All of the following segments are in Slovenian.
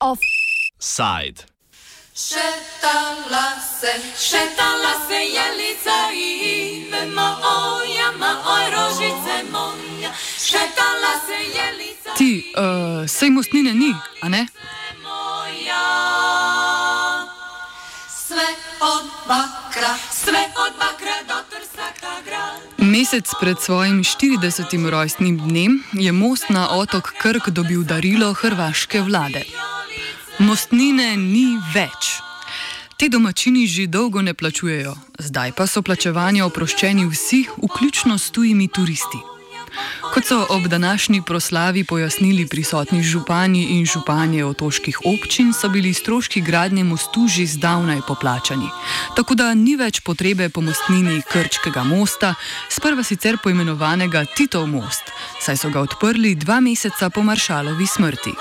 Offside. Šetala se, šetala se jelica i vema oja, ma oj rožice moja. Šetala se jelica Ti, uh, sej mostnine ni, a ne? Mesec pred svojim 40. rojstnim dnem je most na otok Krk dobil darilo hrvaške vlade. Mostnine ni več. Te domačini že dolgo ne plačujejo, zdaj pa so plačevanja oproščeni vsi, vključno s tujimi turisti. Kot so ob današnji proslavi pojasnili prisotni župani in županje otoških občin, so bili stroški gradnje mostu že zdavnaj poplačani. Tako da ni več potrebe po mostnini Krčkega mosta, sprva sicer poimenovanega Titov most, saj so ga odprli dva meseca po maršalovi smrti.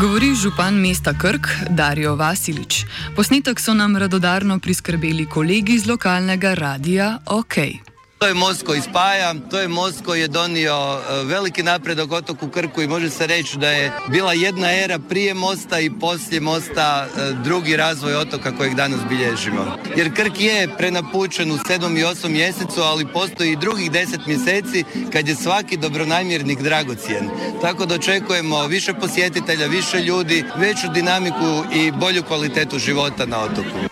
Govori župan mesta Krk, Darijo Vasilič. Posnetek so nam radodarno priskrbeli kolegi iz lokalnega radia OK. To je most koji spaja, to je most koji je donio e, veliki napredak otoku Krku i može se reći da je bila jedna era prije mosta i poslije mosta e, drugi razvoj otoka kojeg danas bilježimo. Jer Krk je prenapučen u 7 i 8 mjesecu, ali postoji i drugih 10 mjeseci kad je svaki dobronamjernik dragocijen. Tako da očekujemo više posjetitelja, više ljudi, veću dinamiku i bolju kvalitetu života na otoku.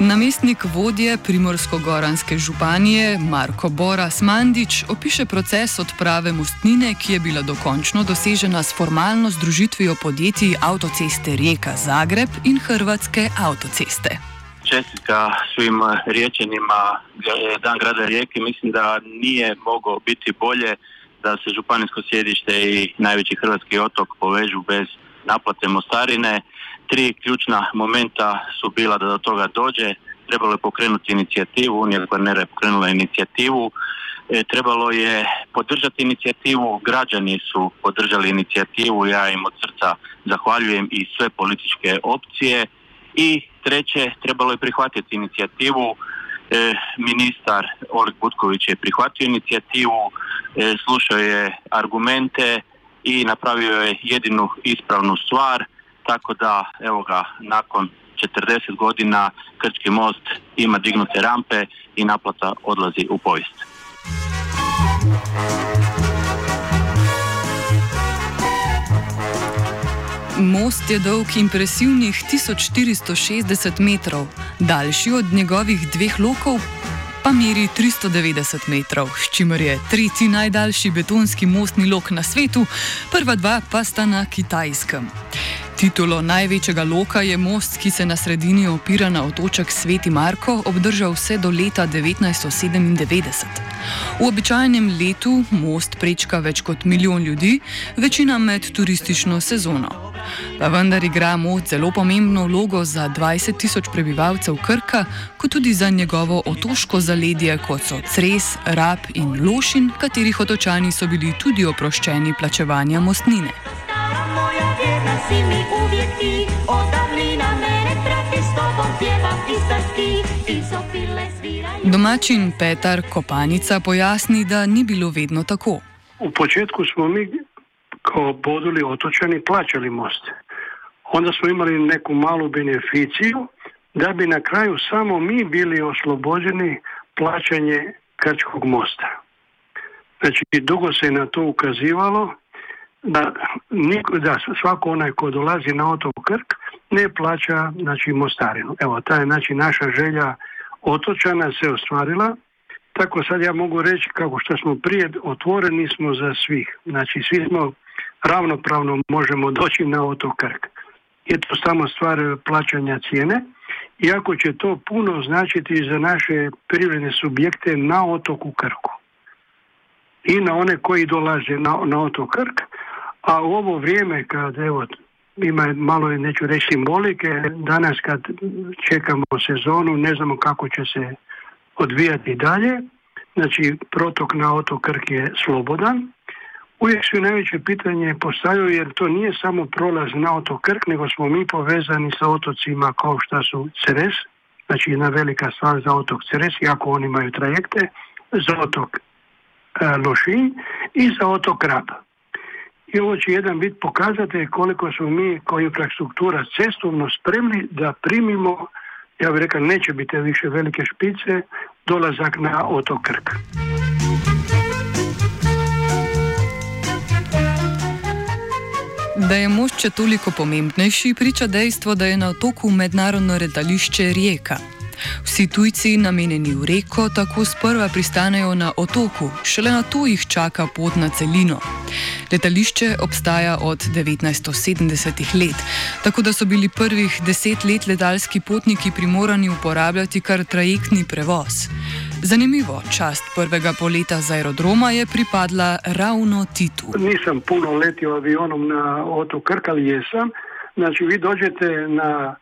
Namestnik vodje Primorsko-Goranske županije Marko Boras Mandič opiše proces odprave mostnine, ki je bila dokončno dosežena s formalno združitvijo podjetij avtoceste Rijeka Zagreb in Hrvatske avtoceste. čestitka svim riječanima eh, Dan grada Rijeke. Mislim da nije mogao biti bolje da se županijsko sjedište i najveći hrvatski otok povežu bez naplate mostarine. Tri ključna momenta su bila da do toga dođe. Trebalo je pokrenuti inicijativu, Unija Kvarnera je pokrenula inicijativu. E, trebalo je podržati inicijativu, građani su podržali inicijativu, ja im od srca zahvaljujem i sve političke opcije. I treće, trebalo je prihvatiti inicijativu. E, ministar Oleg Butković je prihvatio inicijativu, e, slušao je argumente i napravio je jedinu ispravnu stvar, tako da evo ga nakon 40 godina Krčki most ima dignute rampe i naplata odlazi u povijest. Most je dolg impresivnih 1460 metrov, daljši od njegovih dveh lokov pa meri 390 metrov, s čimer je tretji najdaljši betonski mostni lok na svetu, prva dva pa sta na kitajskem. Titulo največjega loka je most, ki se na sredini opira na otoček Sveti Marko, obdržal vse do leta 1997. V običajnem letu most prečka več kot milijon ljudi, večina med turistično sezono. Pa vendar igra most zelo pomembno vlogo za 20 tisoč prebivalcev Krka, kot tudi za njegovo otoško zaledje, kot so Cres, Rab in Lošin, katerih otočani so bili tudi oproščeni plačevanja mostnine. Si mi uvijek ti Od davnina mene prati s tobom pjevam istarski I sofile sviraju Domačin Petar Kopanica pojasni, da ni bilo vedno tako. U početku smo mi kao poduli otočani plaćali most. Onda smo imali neku malu beneficiju da bi na kraju samo mi bili oslobođeni plaćanje Krčkog mosta. Znači, dugo se je na to ukazivalo da, da svako onaj ko dolazi na otok Krk ne plaća znači, mostarinu. Evo, ta je znači, naša želja otočana se ostvarila tako sad ja mogu reći kako što smo prije otvoreni smo za svih. Znači svi smo ravnopravno možemo doći na otok Krk. Je to samo stvar plaćanja cijene. Iako će to puno značiti za naše privredne subjekte na otoku Krku. I na one koji dolaze na, na otok Krk. A u ovo vrijeme kad evo ima malo neću reći simbolike, danas kad čekamo sezonu ne znamo kako će se odvijati dalje. Znači, protok na otok Krk je slobodan. Uvijek se najveće pitanje postavljaju jer to nije samo prolaz na otok Krk, nego smo mi povezani sa otocima kao što su Ceres, znači jedna velika stvar za otok Ceres, iako oni imaju trajekte, za otok e, Lošinj i za otok Rab. I ovo će jedan bit pokazati koliko smo mi kao infrastruktura cestovno spremni da primimo, ja bih rekao neće biti više velike špice, dolazak na otok Krk. Da je mošče toliko pomembnejši, priča dejstvo, da je na otoku mednarodno letališče Rijeka. Vsi tujci, namenjeni v reko, tako sprva pristanejo na otoku, šele na to jih čaka pot na celino. Letališče obstaja od 1970 let, tako da so bili prvih deset let letalski potniki primorani uporabljati kar trajektni prevoz. Zanimivo, čast prvega poleta z aerodroma je pripadla ravno Titu. Nisam puno letio avionom na otok Krk, ali jesam. Znači vi dođete na,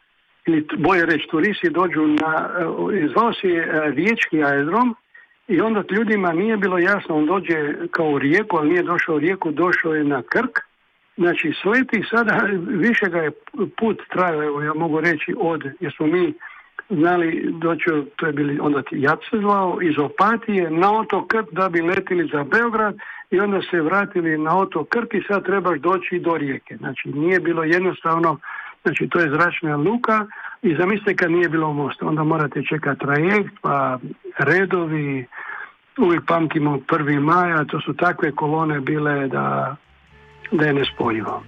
ili bolje reći turisti dođu na, e, zvao se je e, riječki aerodrom i onda ljudima nije bilo jasno, on dođe kao u rijeku, ali nije došao u rijeku, došao je na Krk. Znači sleti sada, više ga je put trajao, evo ja mogu reći od, jer smo mi znali doći, to je bili onda Jad se zvao, iz Opatije na otok Krk da bi letili za Beograd i onda se vratili na otok Krk i sad trebaš doći do rijeke. Znači nije bilo jednostavno, znači to je zračna luka i zamislite kad nije bilo mosta, onda morate čekati trajekt, pa redovi, uvijek pamtimo 1. maja, to su takve kolone bile da, da je nespojivo.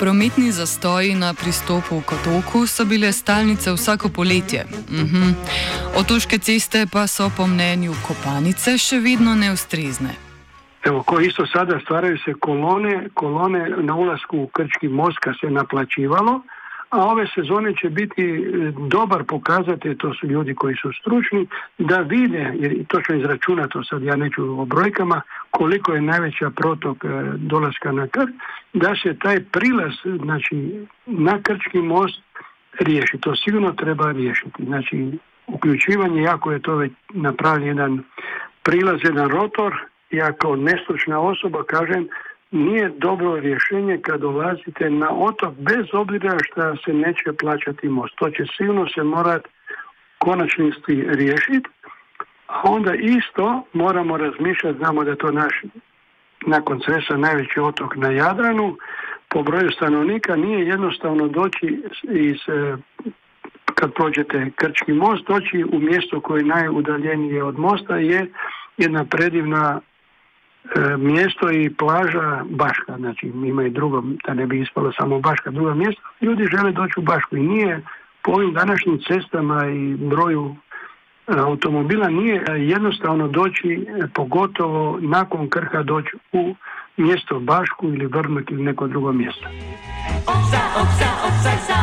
Prometni zastoji na pristopu k otoku so bile stalnice vsako poletje. Mhm. Otoške ceste pa so po mnenju kopanice še vedno neustrezne. Evo, ko isto sada stvaraju se kolone, kolone na ulasku u Krčki most kad se naplaćivalo, a ove sezone će biti e, dobar pokazatelj, to su ljudi koji su stručni, da vide, jer točno izračunato sad ja neću o brojkama, koliko je najveća protok e, dolaska na Krk, da se taj prilaz znači, na Krčki most riješi. To sigurno treba riješiti. Znači, uključivanje, jako je to već napravljen jedan prilaz, jedan rotor, ja kao nestručna osoba kažem, nije dobro rješenje kad dolazite na otok bez obzira što se neće plaćati most. To će sigurno se morat konačnosti riješiti, a onda isto moramo razmišljati, znamo da je to naš nakon Cresa najveći otok na Jadranu, po broju stanovnika nije jednostavno doći iz e, kad prođete Krčki most, doći u mjesto koje je najudaljenije od mosta je jedna predivna mjesto i plaža Baška, znači ima i drugo, da ne bi ispalo samo Baška, drugo mjesto, ljudi žele doći u Bašku i nije po ovim današnjim cestama i broju e, automobila nije jednostavno doći, e, pogotovo nakon Krka doći u mjesto Bašku ili Vrmek ili neko drugo mjesto. Opsa, opsa, opsa.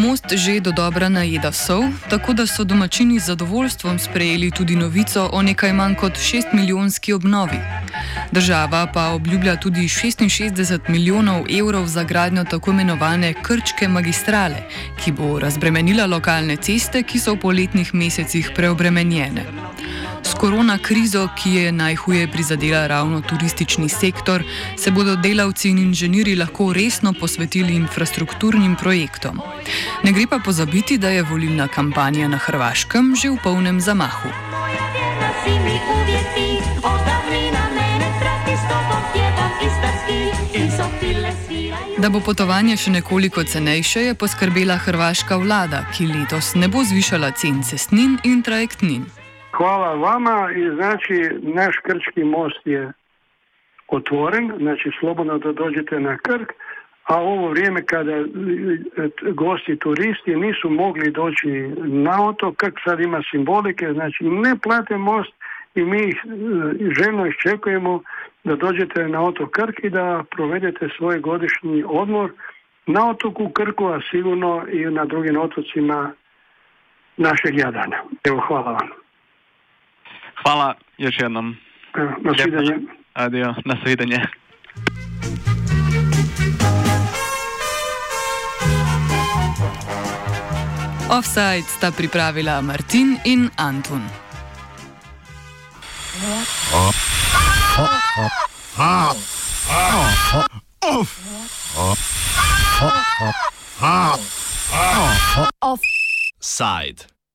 Most že do dobra najeda sol, tako da so domačini z zadovoljstvom sprejeli tudi novico o nekaj manj kot 6 milijonski obnovi. Država pa obljublja tudi 66 milijonov evrov za gradnjo tako imenovane Krčke magistrale, ki bo razbremenila lokalne ceste, ki so v poletnih mesecih preobremenjene. Korona krizo, ki je najhuje prizadela ravno turistični sektor, se bodo delavci in inženirji lahko resno posvetili infrastrukturnim projektom. Ne gre pa pozabiti, da je volilna kampanja na Hrvaškem že v polnem zamahu. Da bo potovanje še nekoliko cenejše, je poskrbela hrvaška vlada, ki letos ne bo zvišala cen cestnin in trajektnin. Hvala vama i znači naš Krčki most je otvoren, znači slobodno da dođete na Krk, a ovo vrijeme kada e, gosti turisti nisu mogli doći na otok, Krk sad ima simbolike, znači ne plate most i mi ih e, željno iščekujemo da dođete na otok Krk i da provedete svoj godišnji odmor na otoku Krku, a sigurno i na drugim otocima našeg Jadrana. Evo, hvala vam. Hvala još jednom. E, nasvidenje. Adio, nasvidenje. Offside sta pripravila Martin in Antun. Offside.